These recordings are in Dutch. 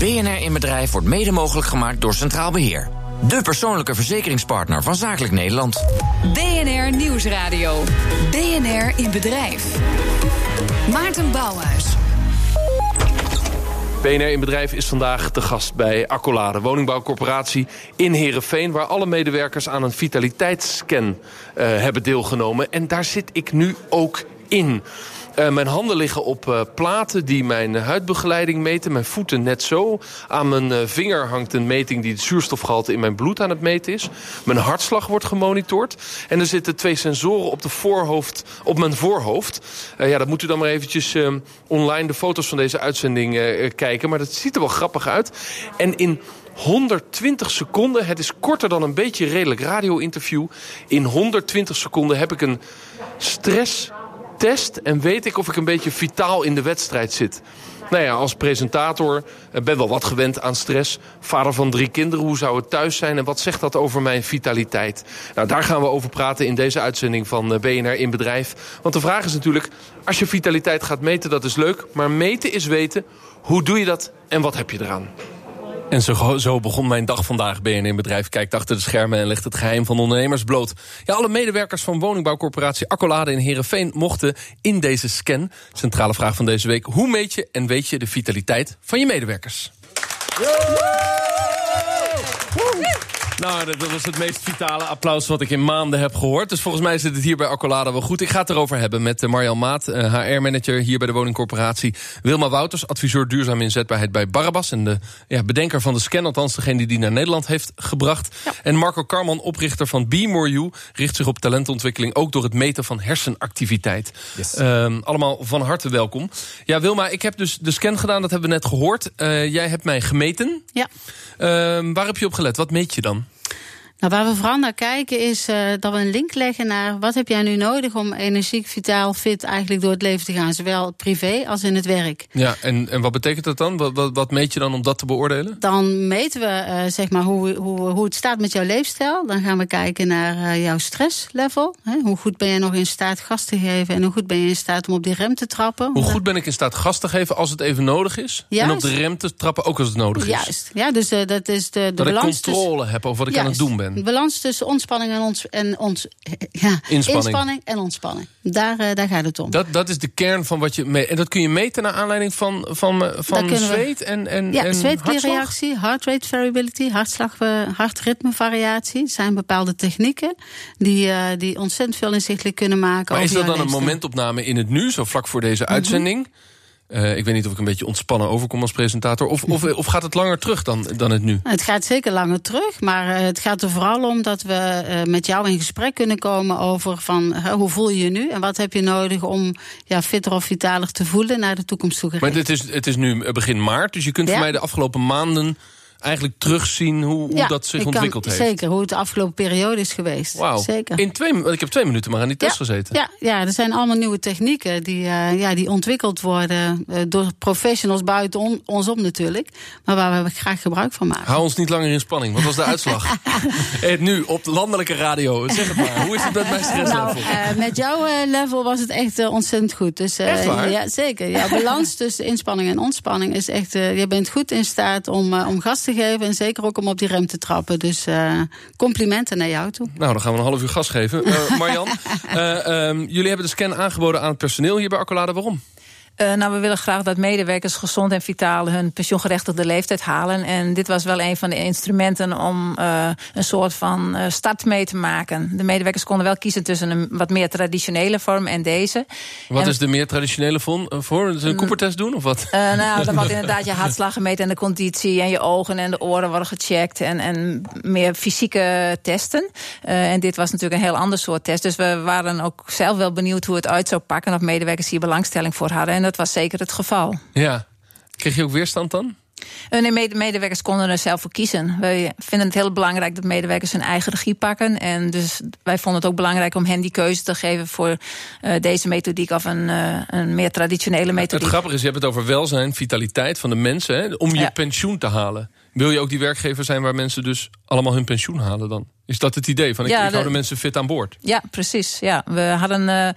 BNR in Bedrijf wordt mede mogelijk gemaakt door Centraal Beheer. De persoonlijke verzekeringspartner van Zakelijk Nederland. BNR Nieuwsradio. BNR in Bedrijf. Maarten Bouwhuis. BNR in Bedrijf is vandaag de gast bij Accolade, woningbouwcorporatie in Heerenveen... waar alle medewerkers aan een vitaliteitsscan uh, hebben deelgenomen. En daar zit ik nu ook in. Uh, mijn handen liggen op uh, platen die mijn huidbegeleiding meten. Mijn voeten net zo. Aan mijn uh, vinger hangt een meting die het zuurstofgehalte in mijn bloed aan het meten is. Mijn hartslag wordt gemonitord. En er zitten twee sensoren op, voorhoofd, op mijn voorhoofd. ja, dat moet u dan maar eventjes online de foto's van deze uitzending kijken. Maar dat ziet er wel grappig uit. En in 120 seconden, het is korter dan een beetje redelijk radio-interview. In 120 seconden heb ik een stress test en weet ik of ik een beetje vitaal in de wedstrijd zit. Nou ja, als presentator ben wel wat gewend aan stress. Vader van drie kinderen, hoe zou het thuis zijn... en wat zegt dat over mijn vitaliteit? Nou, daar gaan we over praten in deze uitzending van eh, BNR in Bedrijf. Want de vraag is natuurlijk, als je vitaliteit gaat meten, dat is leuk... maar meten is weten, hoe doe je dat en wat heb je eraan? En zo, zo, begon mijn dag vandaag. BNN Bedrijf kijkt achter de schermen en legt het geheim van ondernemers bloot. Ja, alle medewerkers van woningbouwcorporatie Accolade in Heerenveen... mochten in deze scan, centrale vraag van deze week... hoe meet je en weet je de vitaliteit van je medewerkers? Nou, dat was het meest vitale applaus wat ik in maanden heb gehoord. Dus volgens mij zit het hier bij Accolade wel goed. Ik ga het erover hebben met eh, Marjan Maat, HR-manager eh, hier bij de woningcorporatie. Wilma Wouters, adviseur duurzame inzetbaarheid bij Barabas. En de ja, bedenker van de scan, althans degene die naar Nederland heeft gebracht. Ja. En Marco Karman, oprichter van Be More You. Richt zich op talentontwikkeling, ook door het meten van hersenactiviteit. Yes. Um, allemaal van harte welkom. Ja, Wilma, ik heb dus de scan gedaan, dat hebben we net gehoord. Uh, jij hebt mij gemeten. Ja. Um, waar heb je op gelet? Wat meet je dan? Nou, waar we vooral naar kijken is uh, dat we een link leggen naar wat heb jij nu nodig om energiek, vitaal, fit eigenlijk door het leven te gaan. Zowel privé als in het werk. Ja, en, en wat betekent dat dan? Wat, wat, wat meet je dan om dat te beoordelen? Dan meten we uh, zeg maar hoe, hoe, hoe het staat met jouw leefstijl. Dan gaan we kijken naar uh, jouw stresslevel. Hè? Hoe goed ben je nog in staat gas te geven en hoe goed ben je in staat om op die rem te trappen. Hoe goed ben ik in staat gas te geven als het even nodig is? Juist. En op de rem te trappen ook als het nodig is? Juist, ja, dus dat is de, de dat balans. ik controle heb over wat ik aan het doen ben. De balans tussen ontspanning en, ons, en ons, ja, inspanning. inspanning en ontspanning. Daar, uh, daar gaat het om. Dat, dat is de kern van wat je. En dat kun je meten naar aanleiding van, van, van zweet we, en, en, ja, en heart rate variability, hartslag, hartritmevariatie. Het zijn bepaalde technieken die, uh, die ontzettend veel inzichtelijk kunnen maken. Maar is dat dan een momentopname in het nu, zo vlak voor deze uitzending? Mm -hmm. Uh, ik weet niet of ik een beetje ontspannen overkom als presentator. Of, of, of gaat het langer terug dan, dan het nu? Het gaat zeker langer terug. Maar uh, het gaat er vooral om dat we uh, met jou in gesprek kunnen komen over van hoe voel je je nu en wat heb je nodig om ja, fitter of vitaler te voelen naar de toekomst toe. Maar het is, het is nu begin maart, dus je kunt ja. voor mij de afgelopen maanden eigenlijk terugzien hoe, hoe ja, dat zich ik ontwikkeld kan, heeft. Zeker, hoe het de afgelopen periode is geweest. Wauw. Zeker. In twee, ik heb twee minuten maar aan die test ja, gezeten. Ja, ja, er zijn allemaal nieuwe technieken die, uh, ja, die ontwikkeld worden uh, door professionals buiten on, ons om natuurlijk. Maar waar we graag gebruik van maken. Hou ons niet langer in spanning. Wat was de uitslag? nu op de landelijke radio. Zeg het maar. Hoe is het met mijn stresslevel? Nou, uh, met jouw level was het echt ontzettend goed. Dus, echt waar? Ja, zeker. Jouw balans tussen inspanning en ontspanning is echt... je bent goed in staat om, om gas te geven en zeker ook om op die rem te trappen. Dus uh, complimenten naar jou toe. Nou, dan gaan we een half uur gas geven. Uh, Marjan, uh, um, jullie hebben de scan aangeboden aan het personeel hier bij Accolade. Waarom? Uh, nou, we willen graag dat medewerkers gezond en vitaal hun pensioengerechtigde leeftijd halen. En dit was wel een van de instrumenten om uh, een soort van uh, start mee te maken. De medewerkers konden wel kiezen tussen een wat meer traditionele vorm en deze. Wat en, is de meer traditionele vorm voor? Een Coopertest doen of wat? nou, dan wordt inderdaad je hartslag gemeten en de conditie en je ogen en de oren worden gecheckt. En, en meer fysieke testen. en dit was natuurlijk een heel ander soort test. Dus we waren ook zelf wel benieuwd hoe het uit zou pakken. Of medewerkers hier belangstelling voor hadden. En dat was zeker het geval. Ja. Kreeg je ook weerstand dan? Uh, nee, medewerkers konden er zelf voor kiezen. Wij vinden het heel belangrijk dat medewerkers hun eigen regie pakken. En dus wij vonden het ook belangrijk om hen die keuze te geven voor uh, deze methodiek of een, uh, een meer traditionele methodiek. Het grappige is, je hebt het over welzijn, vitaliteit van de mensen, hè, om je ja. pensioen te halen. Wil je ook die werkgever zijn waar mensen dus allemaal hun pensioen halen dan? Is dat het idee? Van ik, Ja, ik hou de- mensen fit aan boord. Ja, precies. Ja. We hadden eh,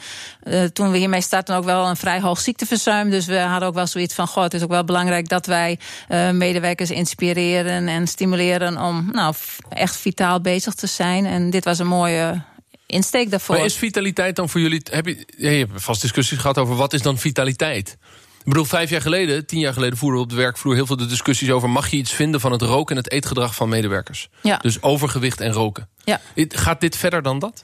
eh, toen we hiermee startten ook wel een vrij hoog ziekteverzuim. Dus we hadden ook wel zoiets van: Goh, het is ook wel belangrijk dat wij eh, medewerkers inspireren en stimuleren om nou, echt vitaal bezig te zijn. En dit was een mooie insteek daarvoor. Maar is vitaliteit dan voor jullie... Heb je, je hebt vast discussies gehad over wat is dan vitaliteit? Ik bedoel, vijf jaar geleden, tien jaar geleden... voerden we op de werkvloer heel veel de discussies over... mag je iets vinden van het roken en het eetgedrag van medewerkers? Ja. Dus overgewicht en roken. Ja. Gaat dit verder dan dat?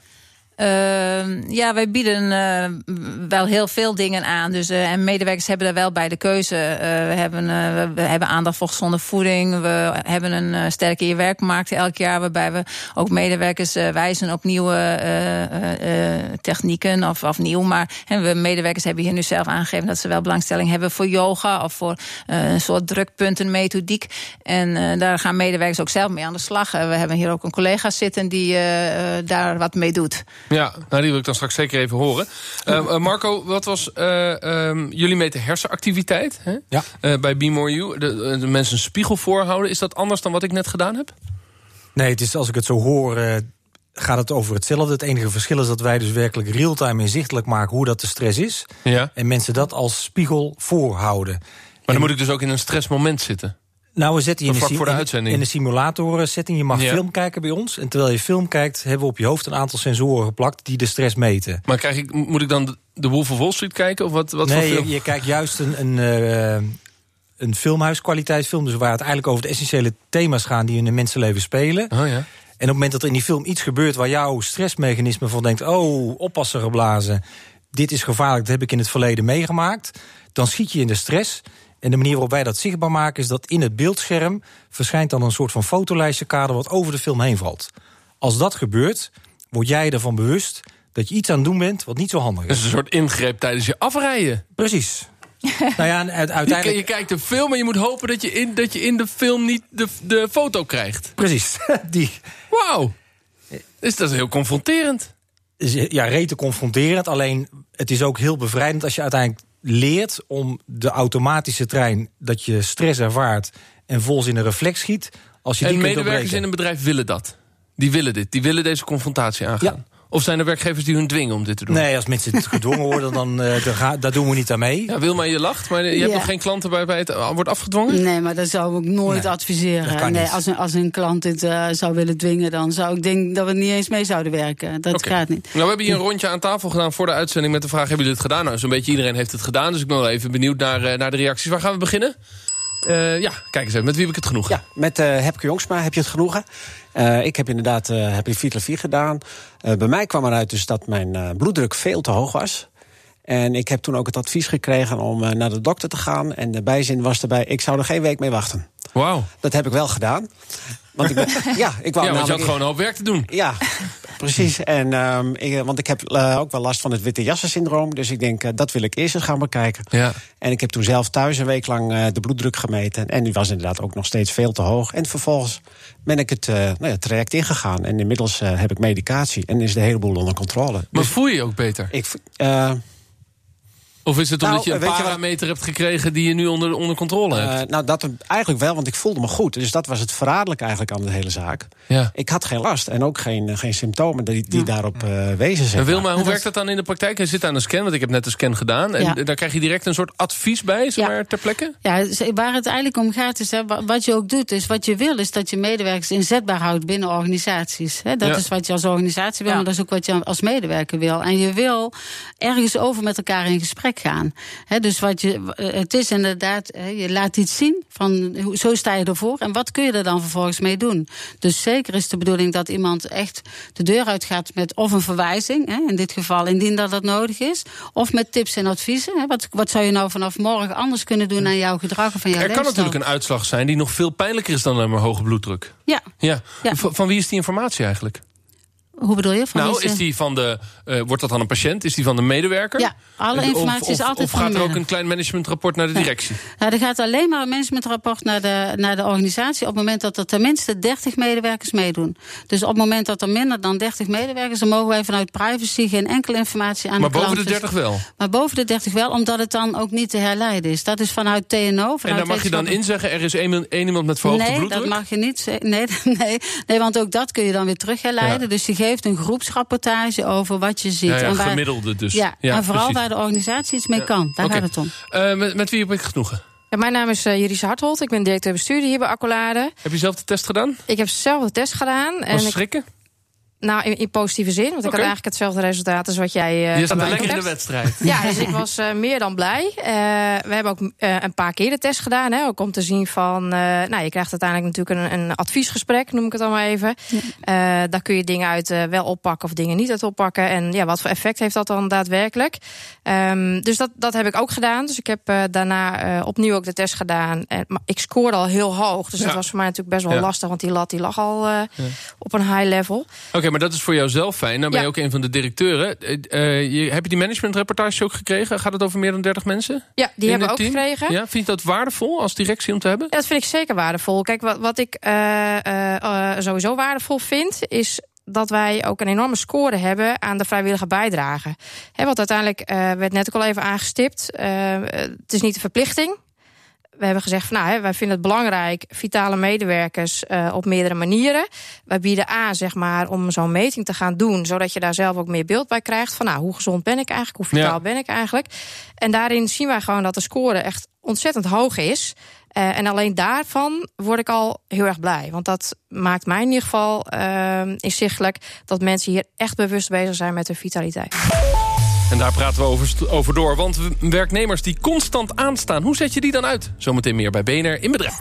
Uh, ja, wij bieden uh, wel heel veel dingen aan. Dus, uh, en medewerkers hebben daar wel bij de keuze. Uh, we, hebben, we hebben aandacht voor gezonde voeding. We hebben een sterke je werkmarkt elk jaar. Waarbij we ook medewerkers wijzen op nieuwe technieken. Of, of nieuw. Maar en we medewerkers hebben hier nu zelf aangegeven dat ze wel belangstelling hebben voor yoga. Of voor een soort drukpuntenmethodiek. En daar gaan medewerkers ook zelf mee aan de slag. we hebben hier ook een collega zitten die daar wat mee doet. Ja, nou, die wil ik dan straks zeker even horen. Uh, uh, Marco, wat was uh, um, jullie meten hersenactiviteit hè? Ja. bij Be More You? De, de, mensen een spiegel voorhouden. Is dat anders dan wat ik net gedaan heb? Nee, het is, als ik het zo hoor, gaat het over hetzelfde. Het enige verschil is dat wij dus werkelijk real-time inzichtelijk maken hoe dat de stress is. Ja. En mensen dat als spiegel voorhouden. Maar dan moet ik dus ook in een stressmoment zitten. Nou, we zetten je in, voor de in, in een simulator setting. Je mag Ja. film kijken bij ons. En terwijl je film kijkt, hebben we op je hoofd een aantal sensoren geplakt die de stress meten. Maar krijg ik, moet ik dan de- de Wolf of Wall Street kijken? Of wat, wat voor nee, film? je, je kijkt juist een, een, eh, een filmhuiskwaliteitsfilm. Dus waar het eigenlijk over de essentiële thema's gaan die in een mensenleven spelen. Oh ja. En op het moment dat er in die film iets gebeurt waar jouw stressmechanisme van denkt: oh, oppassen geblazen, dit is gevaarlijk, dat heb ik in het verleden meegemaakt. Dan schiet je in de stress. En de manier waarop wij dat zichtbaar maken is dat in het beeldscherm verschijnt dan een soort van fotolijstje kader wat over de film heen valt. Als dat gebeurt, word jij ervan bewust dat je iets aan het doen bent wat niet zo handig Dat is. is een soort ingreep tijdens je afrijden. Precies. nou ja, Je, uiteindelijk. je kijkt een film en je moet hopen dat je in, dat je in de film niet de, de foto krijgt. Precies. Die Wauw. Dus dat is heel confronterend. is ja, rete confronterend. Alleen het is ook heel bevrijdend als je uiteindelijk leert om de automatische trein dat je stress ervaart en vol in een reflex schiet. Als je die En kunt medewerkers in een bedrijf willen dat. Die willen dit. Die willen deze confrontatie aangaan. Ja. Of zijn er werkgevers die hun dwingen om dit te doen? Nee, als mensen het gedwongen worden, dan, eh, daar doen we niet aan mee. Ja, Wilma, je lacht, maar je hebt Ja. nog geen klanten waarbij het eh, wordt afgedwongen? Nee, maar dat zou ik nooit Nee, adviseren. dat kan nee, niet. als, een, als een klant dit eh, zou willen dwingen, dan zou ik denken dat we niet eens mee zouden werken. Dat gaat niet. Nou, we hebben hier een rondje aan tafel gedaan voor de uitzending met de vraag: hebben jullie het gedaan? Nou, zo'n beetje iedereen heeft het gedaan, dus ik ben wel even benieuwd naar, naar de reacties. Waar gaan we beginnen? Eh, ja, kijk eens even, met wie heb ik het genoegen? Ja, met eh Hepke Jongsma heb je het genoegen. Eh, ik heb inderdaad uh, heb Vitlavie gedaan. Eh, bij mij kwam eruit dus dat mijn bloeddruk veel te hoog was. En ik heb toen ook het advies gekregen om naar de dokter te gaan. En de bijzin was erbij, ik zou er geen week mee wachten. Wauw. Dat heb ik wel gedaan. Want ik, ben, ja, ik wou Ja, want je had gewoon een hoop werk te doen. Ja, precies. En, ehm, ik, want ik heb eh, ook wel last van het witte jassen-syndroom. Dus ik denk, eh, dat wil ik eerst eens gaan bekijken. Ja. En ik heb toen zelf thuis een week lang eh, de bloeddruk gemeten. En die was inderdaad ook nog steeds veel te hoog. En vervolgens ben ik het, eh, nou ja, het traject ingegaan. En inmiddels eh, heb ik medicatie. En is de hele boel onder controle. Maar Dus voel je je ook beter? ik, eh, Of is het omdat Nou, je een weet je wat- parameter hebt gekregen die je nu onder, onder controle hebt? eh, nou, dat eigenlijk wel, want ik voelde me goed. Dus dat was het verraderlijk eigenlijk aan de hele zaak. ja. Ik had geen last en ook geen, eh, geen symptomen die, die daarop eh, wezen zijn. Wilma, hoe dat werkt dat dan in de praktijk? Je zit aan een scan, want ik heb net een scan gedaan. En Ja. daar krijg je direct een soort advies bij, zeg maar, ter plekke? Ja, z- waar het eigenlijk om gaat is, hè, wa- wat je ook doet, is wat je wil, is dat je medewerkers inzetbaar houdt binnen organisaties. Hè. Dat Ja. is wat je als organisatie wil, Ja. maar dat is ook wat je als medewerker wil. En je wil ergens over met elkaar in gesprek gaan. Dus wat je, eh, het is inderdaad, je laat iets zien van hoe- zo sta je ervoor en wat kun je er dan vervolgens mee doen. Dus zeker is de bedoeling dat iemand echt de deur uitgaat met of een verwijzing, in dit geval indien dat dat nodig is, of met tips en adviezen. Wat, wat zou je nou vanaf morgen anders kunnen doen aan jouw gedrag of aan jouw Er kan natuurlijk een uitslag zijn die nog veel pijnlijker is dan alleen maar hoge bloeddruk. Ja, Ja. Ja. Van, van wie is die informatie eigenlijk? Hoe bedoel je? Van nou, is die van de, eh, wordt dat dan een patiënt? Is die van de medewerker? Ja, alle Of- informatie of, is altijd Of van de gaat er ook een klein managementrapport naar de directie? Nou, er gaat alleen maar een managementrapport naar de, naar de organisatie... op het moment dat er tenminste 30 medewerkers meedoen. Dus op het moment dat er minder dan 30 medewerkers... dan mogen wij vanuit privacy geen enkele informatie aan Maar de klant. boven de 30 wel. Maar boven de 30 wel, omdat het dan ook niet te herleiden is. Dat is vanuit TNO. Vanuit En daar mag je dan in zeggen, er is één, één iemand met verhoogde Nee, bloeddruk? dat mag je niet zeggen. Nee, nee, nee, want ook dat kun je dan weer terug herleiden. Ja. Dus je geeft een groepsrapportage over wat je ziet. Ja, ja, en waar, gemiddelde dus. Ja, Ja, en vooral precies. waar de organisatie iets mee kan. Daar gaat het om. Eh, met, met wie heb ik genoegen? Ja, mijn naam is uh, Juris Harthold. Ik ben directeur bestuurder hier bij Accolade. Heb je zelf de test gedaan? Ik heb zelf de test gedaan. Was en ik, schrikken? Nou, in, in positieve zin. Want ik had eigenlijk hetzelfde resultaat als wat jij. je Uh, staat er mij lekker in de wedstrijd. Ja, dus ik was uh, meer dan blij. Uh, we hebben ook uh, een paar keer de test gedaan. Hè, ook om te zien van. Uh, nou, je krijgt uiteindelijk natuurlijk een, een adviesgesprek, noem ik het dan maar even. Ja. daar kun je dingen uit uh, wel oppakken of dingen niet uit oppakken. En ja, wat voor effect heeft dat dan daadwerkelijk? Um, dus dat, dat heb ik ook gedaan. Dus ik heb uh, daarna uh, opnieuw ook de test gedaan. En, maar ik scoorde al heel hoog. Dus ja. dat was voor mij natuurlijk best wel ja. lastig. Want die lat die lag al uh, ja. op een high level. Oké, okay, maar dat is voor jou zelf fijn. Dan ben je ook een van de directeuren. Uh, je, heb je die managementrapportage ook gekregen? Gaat het over meer dan 30 mensen? Ja, die hebben we ook team? gekregen. Ja, vind je dat waardevol als directie om te hebben? Ja, dat vind ik zeker waardevol. Kijk, wat, wat ik uh, sowieso waardevol vind, is dat wij ook een enorme score hebben aan de vrijwillige bijdrage. He, want uiteindelijk uh, werd net ook al even aangestipt. Uh, het is niet een verplichting. We hebben gezegd van nou, hè, wij vinden het belangrijk, vitale medewerkers uh, op meerdere manieren. Wij bieden aan, zeg maar, om zo'n meting te gaan doen, zodat je daar zelf ook meer beeld bij krijgt van nou, hoe gezond ben ik eigenlijk, hoe vitaal ja. ben ik eigenlijk. En daarin zien wij gewoon dat de score echt ontzettend hoog is. Uh, en alleen daarvan word ik al heel erg blij. Want dat maakt mij in ieder geval uh, inzichtelijk dat mensen hier echt bewust bezig zijn met hun vitaliteit. En daar praten we over, over door. Want werknemers die constant aanstaan, hoe zet je die dan uit? Zometeen meer bij BNR in bedrijf.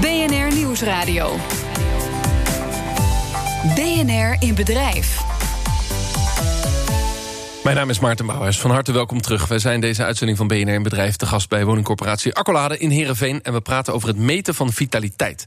BNR Nieuwsradio. BNR in bedrijf. Mijn naam is Maarten Bouwhuis. Van harte welkom terug. Wij zijn deze uitzending van BNR in Bedrijf te gast bij woningcorporatie Accolade in Heerenveen. En we praten over het meten van vitaliteit.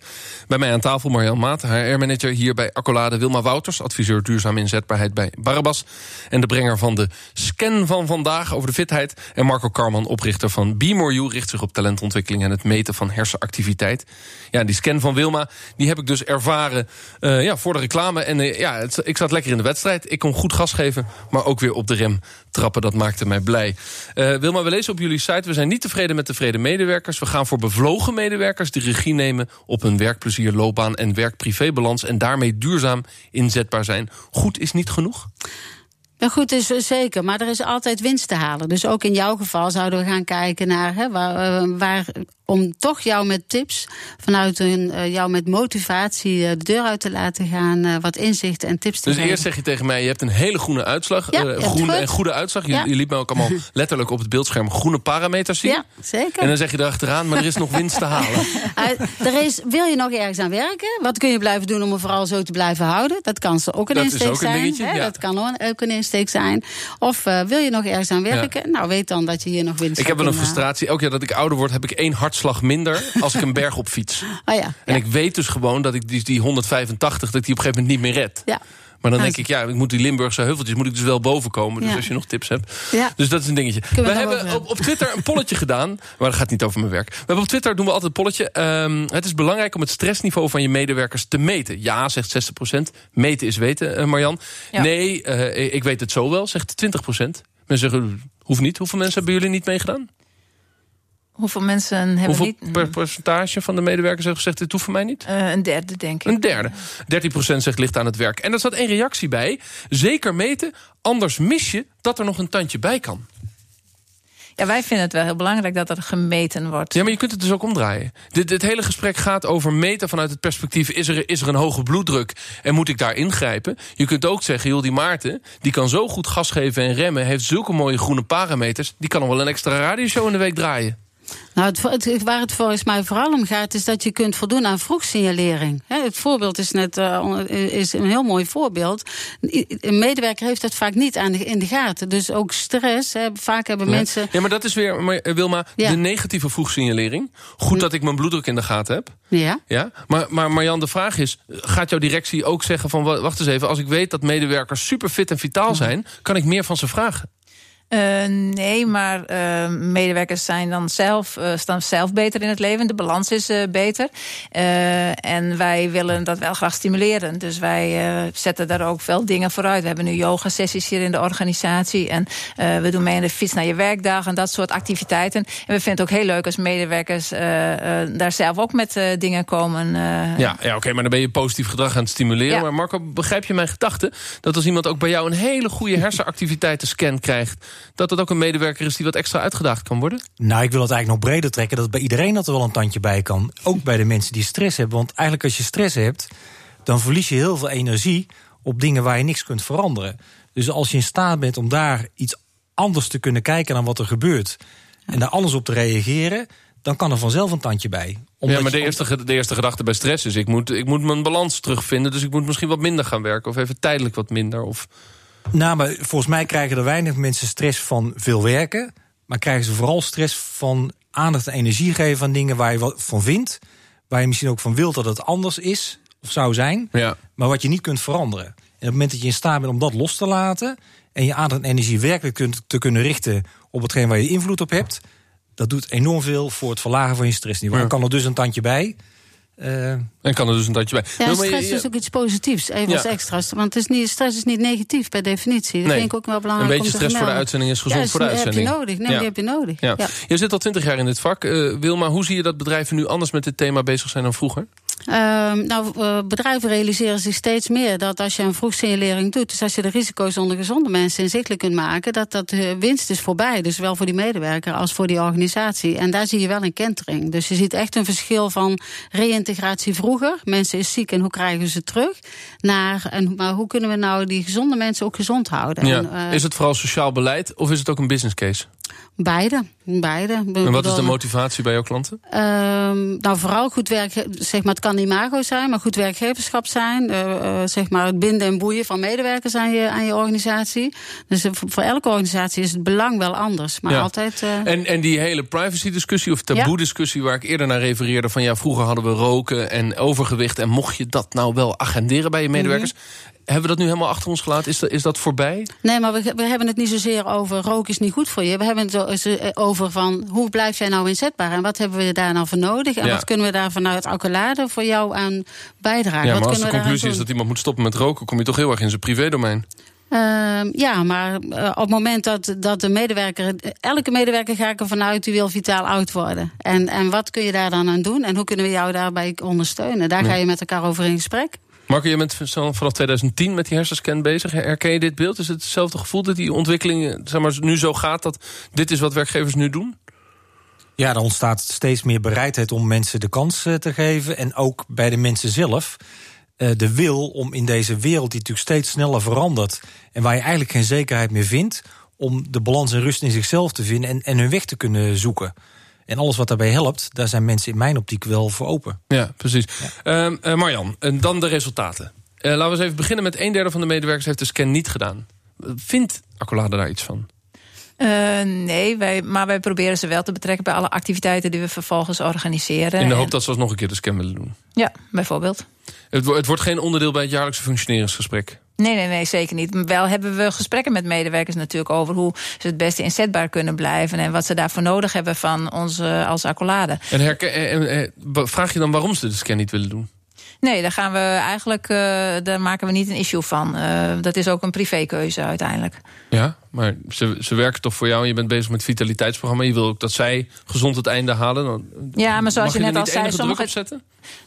Bij mij aan tafel Marjan Maat, HR-manager hier bij Accolade. Wilma Wouters, adviseur duurzame inzetbaarheid bij Barabas. En de brenger van de scan van vandaag over de fitheid. En Marco Karman, oprichter van Be More You, richt zich op talentontwikkeling en het meten van hersenactiviteit. Ja, die scan van Wilma, die heb ik dus ervaren uh, ja, voor de reclame. En uh, ja, ik zat lekker in de wedstrijd. Ik kon goed gas geven, maar ook weer op de rem trappen. Dat maakte mij blij. Uh, Wilma, we lezen op jullie site. We zijn niet tevreden met tevreden medewerkers. We gaan voor bevlogen medewerkers die regie nemen op hun werkplezier, loopbaan en werk-privébalans. En daarmee duurzaam inzetbaar zijn. Goed is niet genoeg? Ja, goed is zeker, maar er is altijd winst te halen. Dus ook in jouw geval zouden we gaan kijken naar hè, waar, waar om toch jou met tips, vanuit een, uh, jou met motivatie de deur uit te laten gaan, wat inzichten en tips te dus geven. eerst zeg je tegen mij, je hebt een hele groene uitslag. Ja, groene en goede uitslag. Je, Ja. je liet me ook allemaal letterlijk op het beeldscherm groene parameters zien. Ja, zeker. En dan zeg je erachteraan, maar er is nog winst te halen. er is, wil je nog ergens aan werken? Wat kun je blijven doen om het vooral zo te blijven houden? Dat kan ze ook een Dat is insteek ook een zijn. dingetje, hè? Dat kan ook een insteek zijn. Of uh, wil je nog ergens aan werken? Nou, weet dan dat je hier nog winst Ik heb wel een frustratie. Elk jaar dat ik ouder word, heb ik één hartslag minder als ik een berg op fiets. Oh ja. En ja. ik weet dus gewoon dat ik die, die 185, dat ik die op een gegeven moment niet meer red. Ja. Maar dan Ja, denk ik, ja, ik moet die Limburgse heuveltjes moet ik dus wel boven komen. Dus als je nog tips hebt. Dus dat is een dingetje. we hebben op, op Twitter een polletje gedaan. Maar dat gaat niet over mijn werk. We hebben op Twitter doen we altijd een polletje. Ehm, het is belangrijk om het stressniveau van je medewerkers te meten. Ja, zegt 60%. Meten is weten, eh, Marjan. Ja. Nee, eh, ik weet het zo wel, zegt 20%. Mensen zeggen, hoeft niet. Hoeveel mensen hebben jullie niet meegedaan? Hoeveel mensen hebben Hoeveel niet... per percentage van de medewerkers heeft gezegd, dit hoeft voor mij niet? Eh, een derde, denk ik. Een derde. 13% zegt ligt aan het werk. En er zat één reactie bij. Zeker meten, anders mis je dat er nog een tandje bij kan. Ja, wij vinden het wel heel belangrijk dat er gemeten wordt. Ja, maar je kunt het dus ook omdraaien. Dit, dit hele gesprek gaat over meten vanuit het perspectief... Is er, is er een hoge bloeddruk en moet ik daar ingrijpen? Je kunt ook zeggen, joh, die Maarten... die kan zo goed gas geven en remmen... heeft zulke mooie groene parameters... die kan nog wel een extra radioshow in de week draaien. Nou, het, het, waar het volgens mij vooral om gaat, is dat je kunt voldoen aan vroegsignalering. He, het voorbeeld is net uh, is een heel mooi voorbeeld. Een medewerker heeft dat vaak niet aan de, in de gaten. Dus ook stress. He, vaak hebben mensen. Ja, maar dat is weer, maar, Wilma, ja. de negatieve vroegsignalering. Goed dat ik mijn bloeddruk in de gaten heb. Ja. ja? Maar, maar Marjan, de vraag is: gaat jouw directie ook zeggen van wacht eens even, als ik weet dat medewerkers super fit en vitaal zijn, kan ik meer van ze vragen? Uh, nee, maar uh, medewerkers zijn dan zelf, uh, staan zelf beter in het leven. De balans is beter. en wij willen dat wel graag stimuleren. Dus wij zetten daar ook veel dingen vooruit. We hebben nu yoga-sessies hier in de organisatie. En we doen mee aan de fiets naar je werkdag en dat soort activiteiten. En we vinden het ook heel leuk als medewerkers daar zelf ook met dingen komen. ja, ja oké, maar dan ben je positief gedrag aan het stimuleren. Ja. Maar Marco, begrijp je mijn gedachte? Dat als iemand ook bij jou een hele goede hersenactiviteitenscan krijgt dat het ook een medewerker is die wat extra uitgedaagd kan worden? Nou, ik wil het eigenlijk nog breder trekken. Dat bij iedereen dat er wel een tandje bij kan. Ook bij de mensen die stress hebben. Want eigenlijk als je stress hebt, dan verlies je heel veel energie op dingen waar je niks kunt veranderen. Dus als je in staat bent om daar iets anders te kunnen kijken dan wat er gebeurt. En daar alles op te reageren, dan kan er vanzelf een tandje bij. Omdat ja, maar de eerste, de eerste gedachte bij stress is: ik moet, ik moet mijn balans terugvinden. Dus ik moet misschien wat minder gaan werken. Of even tijdelijk wat minder. Of... Nou, maar volgens mij krijgen er weinig mensen stress van veel werken. Maar krijgen ze vooral stress van aandacht en energie geven aan dingen waar je wat van vindt. Waar je misschien ook van wilt dat het anders is of zou zijn. Ja. Maar wat je niet kunt veranderen. En op het moment dat je in staat bent om dat los te laten. en je aandacht en energie werkelijk kunt, te kunnen richten op hetgeen waar je invloed op hebt. dat doet enorm veel voor het verlagen van je stressniveau. Ja. Dan kan er dus een tandje bij. Uh, en kan er dus een tandje bij. Ja, stress is ook iets positiefs, even ja. als extra's. Want het is niet, stress is niet negatief per definitie. Dat nee. vind ik ook wel belangrijk. Een beetje stress voor de uitzending is gezond ja, voor de uitzending. heb je nodig. Nee, die heb je nodig. Ja. Je zit al twintig jaar in dit vak. Uh, Wilma, hoe zie je dat bedrijven nu anders met dit thema bezig zijn dan vroeger? Uh, nou, uh, bedrijven realiseren zich steeds meer dat als je een vroegsignalering doet, dus als je de risico's onder gezonde mensen inzichtelijk kunt maken, dat dat uh, winst is voorbij. Dus zowel voor die medewerker als voor die organisatie. En daar zie je wel een kentering. Dus je ziet echt een verschil van reïntegratie vroeger. Mensen is ziek en hoe krijgen ze terug? Naar, en, maar hoe kunnen we nou die gezonde mensen ook gezond houden? Ja. En, is het vooral sociaal beleid of is het ook een business case? Beide. Beide. En wat is de motivatie bij jouw klanten? Uh, nou, vooral goed werk, zeg maar, het kan imago zijn, maar goed werkgeverschap zijn. Uh, uh, zeg maar het binden en boeien van medewerkers aan je, aan je organisatie. Dus voor elke organisatie is het belang wel anders. Maar ja. altijd. En, en die hele privacy-discussie of taboe-discussie waar ik eerder naar refereerde: van ja, vroeger hadden we roken en overgewicht. En mocht je dat nou wel agenderen bij je medewerkers? Mm -hmm. Hebben we dat nu helemaal achter ons gelaten? Is dat, is dat voorbij? Nee, maar we, we hebben het niet zozeer over roken is niet goed voor je. We hebben het over van hoe blijf jij nou inzetbaar? En wat hebben we daar nou voor nodig? En ja. wat kunnen we daar vanuit accolade voor jou aan bijdragen? Ja, wat maar als de conclusie is dat iemand moet stoppen met roken... kom je toch heel erg in zijn privédomein. Uh, ja, maar uh, op het moment dat, dat de medewerker. Elke medewerker ga ik ervan uit die wil vitaal oud worden. En, en wat kun je daar dan aan doen? En hoe kunnen we jou daarbij ondersteunen? Daar ja. ga je met elkaar over in gesprek. Marco, je bent vanaf 2010 met die hersenscan bezig. Herken je dit beeld? Is het hetzelfde gevoel dat die ontwikkeling zeg maar, nu zo gaat... dat dit is wat werkgevers nu doen? Ja, er ontstaat steeds meer bereidheid om mensen de kans te geven. En ook bij de mensen zelf de wil om in deze wereld die natuurlijk steeds sneller verandert... en waar je eigenlijk geen zekerheid meer vindt... om de balans en rust in zichzelf te vinden en, en hun weg te kunnen zoeken. En alles wat daarbij helpt, daar zijn mensen in mijn optiek wel voor open. Ja, precies. Ja. Uh, uh, Marjan, en dan de resultaten. Uh, laten we eens even beginnen met een derde van de medewerkers heeft de scan niet gedaan. Vindt Accolade daar iets van? Uh, nee, wij, maar wij proberen ze wel te betrekken bij alle activiteiten die we vervolgens organiseren. In de hoop en... dat ze alsnog een keer de scan willen doen? Ja, bijvoorbeeld. Het, het wordt geen onderdeel bij het jaarlijkse functioneringsgesprek? Nee, nee, nee, zeker niet. Wel hebben we gesprekken met medewerkers natuurlijk over hoe ze het beste inzetbaar kunnen blijven en wat ze daarvoor nodig hebben van uh, als accolade. En herken, eh, vraag je dan waarom ze de scan niet willen doen? Nee, daar gaan we eigenlijk, uh, daar maken we niet een issue van. Uh, dat is ook een privékeuze uiteindelijk. Ja, maar ze, ze werken toch voor jou en je bent bezig met het vitaliteitsprogramma. Je wil ook dat zij gezond het einde halen. Dan ja, maar zoals je, je net al zei, sommige...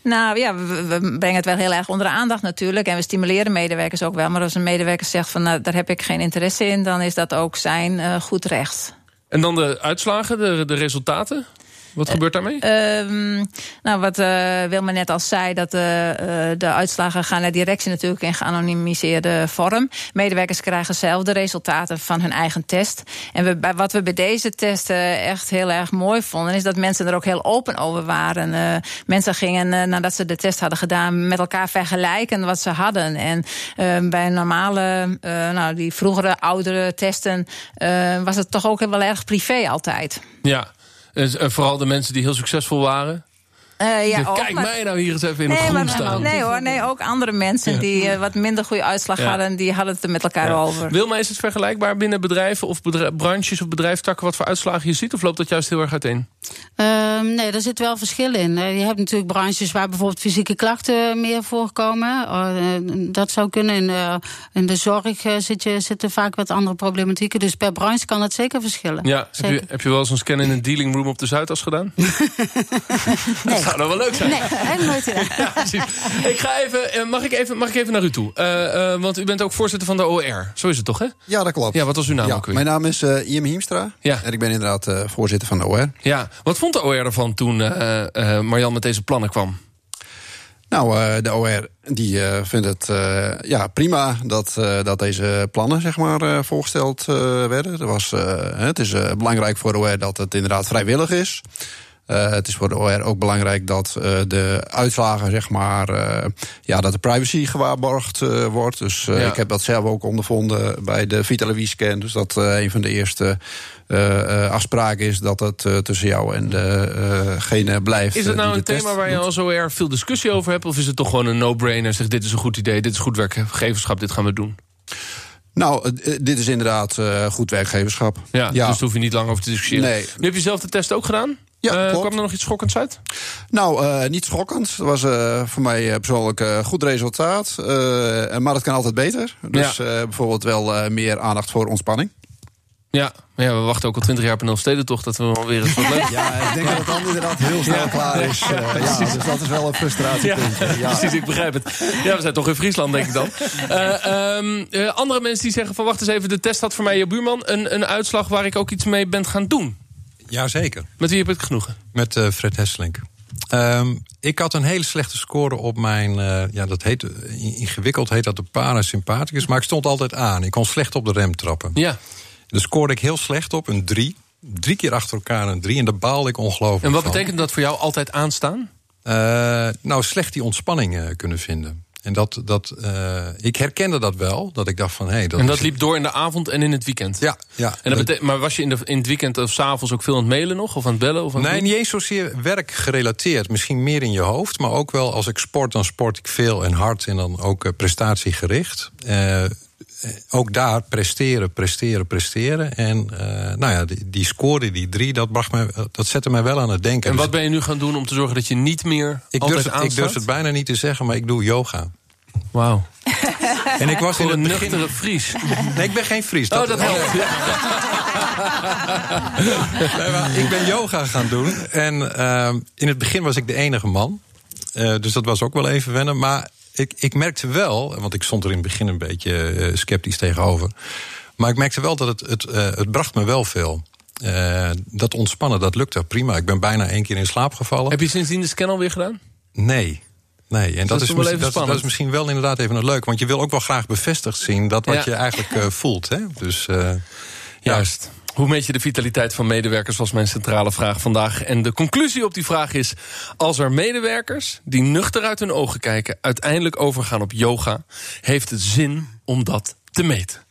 Nou ja, we, we, brengen het wel heel erg onder de aandacht natuurlijk. En we stimuleren medewerkers ook wel. Maar als een medewerker zegt van nou, daar heb ik geen interesse in, dan is dat ook zijn uh, goed recht. En dan de uitslagen, de, de resultaten? Wat gebeurt daarmee? Ehm, nou, wat uh, Wilma net al zei, dat uh, de uitslagen gaan naar directie natuurlijk in geanonimiseerde vorm. Medewerkers krijgen zelf de resultaten van hun eigen test. En we, wat we bij deze testen echt heel erg mooi vonden, is dat mensen er ook heel open over waren. mensen gingen, nadat ze de test hadden gedaan, met elkaar vergelijken wat ze hadden. En bij normale, nou, die vroegere, oudere testen, was het toch ook wel erg privé altijd. Ja. Vooral de mensen die heel succesvol waren. Uh, ja, ook, Kijk mij nou hier eens even in nee, het groen staan. Nee hoor, nee, ook andere mensen die uh, wat minder goede uitslag ja. hadden... die hadden het er met elkaar ja. over. Wilma, is het vergelijkbaar binnen bedrijven of bedrijf, branches of bedrijfstakken... wat voor uitslagen je ziet, of loopt dat juist heel erg uiteen? Um, nee, er zit wel verschil in. Je hebt natuurlijk branches waar bijvoorbeeld fysieke klachten meer voorkomen. Uh, dat zou kunnen. In, uh, in de zorg zit je, zitten vaak wat andere problematieken. Dus per branche kan het zeker verschillen. Ja, zeker. Heb, je, heb je wel eens een scan in een dealing room op de Zuidas gedaan? nee. Zou nou wel leuk zijn. Nee, helemaal nooit gedaan. ja. Ik ga even, mag, ik even, mag ik even naar u toe? Uh, uh, want u bent ook voorzitter van de OR. Zo is het toch, hè? Ja, dat klopt. Ja, wat was uw naam ja, ook weer? Mijn naam is uh, Iam Hiemstra. Ja. En ik ben inderdaad voorzitter van de OR. Ja, wat vond de OR ervan toen Marjan met deze plannen kwam? Nou, de OR die vindt het ja, prima dat, dat deze plannen zeg maar, voorgesteld werden. Er was, het is belangrijk voor de OR dat het inderdaad vrijwillig is. Uh, het is voor de OR ook belangrijk dat uh, de uitslagen, zeg maar, uh, ja, dat de privacy gewaarborgd wordt. Dus ja. ik heb dat zelf ook ondervonden bij de Vitalavie scan. Dus dat een van de eerste afspraken is dat het tussen jou en degene blijft. Is het nou een thema waar je al zo erg veel discussie over hebt? Of is het toch gewoon een no-brainer? Zeg, dit is een goed idee, dit is goed werkgeverschap, dit gaan we doen? Nou, dit is inderdaad goed werkgeverschap. Ja, ja, dus daar hoef je niet lang over te discussiëren. Nee. Nu heb je zelf de test ook gedaan? Ja, uh, kwam er nog iets schokkends uit? Nou, uh, niet schokkend. Het was uh, voor mij persoonlijk een goed resultaat. maar het kan altijd beter. Dus ja. bijvoorbeeld wel meer aandacht voor ontspanning. Ja, ja, we wachten ook al twintig jaar op een Elfstedentocht... dat we alweer eens wat leuk Ja, ik denk dat het dan inderdaad heel snel ja. klaar is. Uh, ja, ja, dus dat is wel een frustratiepunt. Ja, ja, precies, ik begrijp het. Ja, we zijn toch in Friesland, denk ik dan. Uh, um, uh, andere mensen die zeggen van... wacht eens even, de test had voor mij je buurman... een, een uitslag waar ik ook iets mee ben gaan doen. Jazeker. Met wie heb je het genoegen? Met uh, Fred Hesselink. Um, ik had een hele slechte score op mijn, uh, ja, dat heet, ingewikkeld heet dat de parasympathicus, maar ik stond altijd aan. Ik kon slecht op de rem trappen. Ja. Daar scoorde ik heel slecht op, een 3. Drie keer achter elkaar een 3 en daar baalde ik ongelooflijk En wat van. betekent dat voor jou altijd aanstaan? Uh, nou, slecht die ontspanning uh, kunnen vinden. En dat, dat, uh, ik herkende dat wel. Dat ik dacht van, hé... Hey, dat en dat is... liep door in de avond en in het weekend? Ja. ja en dat maar was je in, de, in het weekend of s'avonds ook veel aan het mailen nog? Of aan het bellen? Of aan nee, het niet eens zozeer werkgerelateerd. Misschien meer in je hoofd. Maar ook wel als ik sport, dan sport ik veel en hard. En dan ook uh, prestatiegericht. Uh, ook daar presteren, presteren, presteren. En uh, nou ja, die, die score, die drie, dat, bracht me, dat zette mij wel aan het denken. En wat ben je nu gaan doen om te zorgen dat je niet meer ik durf, het, ik durf het bijna niet te zeggen, maar ik doe yoga. Wauw. En ik was in het begin... Fries. Nee, ik ben geen Fries. Dat... Oh, dat helpt. nee, ik ben yoga gaan doen. En uh, in het begin was ik de enige man. Uh, dus dat was ook wel even wennen. Maar ik, ik merkte wel, want ik stond er in het begin een beetje uh, sceptisch tegenover. Maar ik merkte wel dat het, het, uh, het bracht me wel veel. Uh, dat ontspannen, dat lukte prima. Ik ben bijna één keer in slaap gevallen. Heb je sindsdien de scan alweer gedaan? Nee. Nee, en dat, dat, is, misschien, dat, dat, is misschien wel inderdaad even een leuk. Want je wil ook wel graag bevestigd zien dat wat ja. je eigenlijk voelt. Hè? Dus, Juist. Hoe meet je de vitaliteit van medewerkers, was mijn centrale vraag vandaag. En de conclusie op die vraag is... als er medewerkers die nuchter uit hun ogen kijken... uiteindelijk overgaan op yoga... heeft het zin om dat te meten.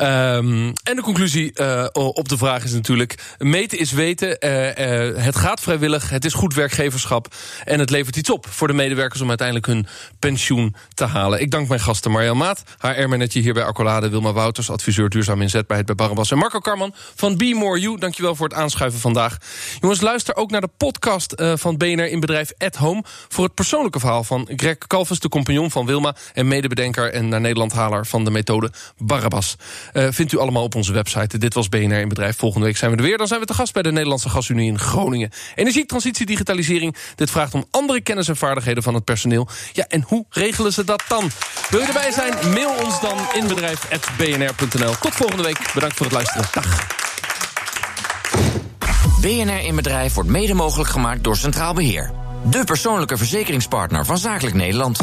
Um, en de conclusie uh, op de vraag is natuurlijk... meten is weten, uh, uh, het gaat vrijwillig, het is goed werkgeverschap... en het levert iets op voor de medewerkers om uiteindelijk hun pensioen te halen. Ik dank mijn gasten Marjan Maat, HR-manager hier bij Accolade... Wilma Wouters, adviseur duurzaam inzetbaarheid bij Barabas... en Marco Karman van Be More You. Dankjewel voor het aanschuiven vandaag. Jongens, luister ook naar de podcast van BNR in bedrijf At Home... voor het persoonlijke verhaal van Greg Calvus, de compagnon van Wilma... en medebedenker en naar Nederlandhaler van de methode Barabas. Uh, vindt u allemaal op onze website. Dit was BNR in Bedrijf. Volgende week zijn we er weer. Dan zijn we te gast bij de Nederlandse Gasunie in Groningen. Energie, transitie, digitalisering. Dit vraagt om andere kennis en vaardigheden van het personeel. Ja, en hoe regelen ze dat dan? Wil je erbij zijn? Mail ons dan in bedrijf.bnr.nl. Tot volgende week. Bedankt voor het luisteren. Dag. BNR in Bedrijf wordt mede mogelijk gemaakt door Centraal Beheer. De persoonlijke verzekeringspartner van Zakelijk Nederland.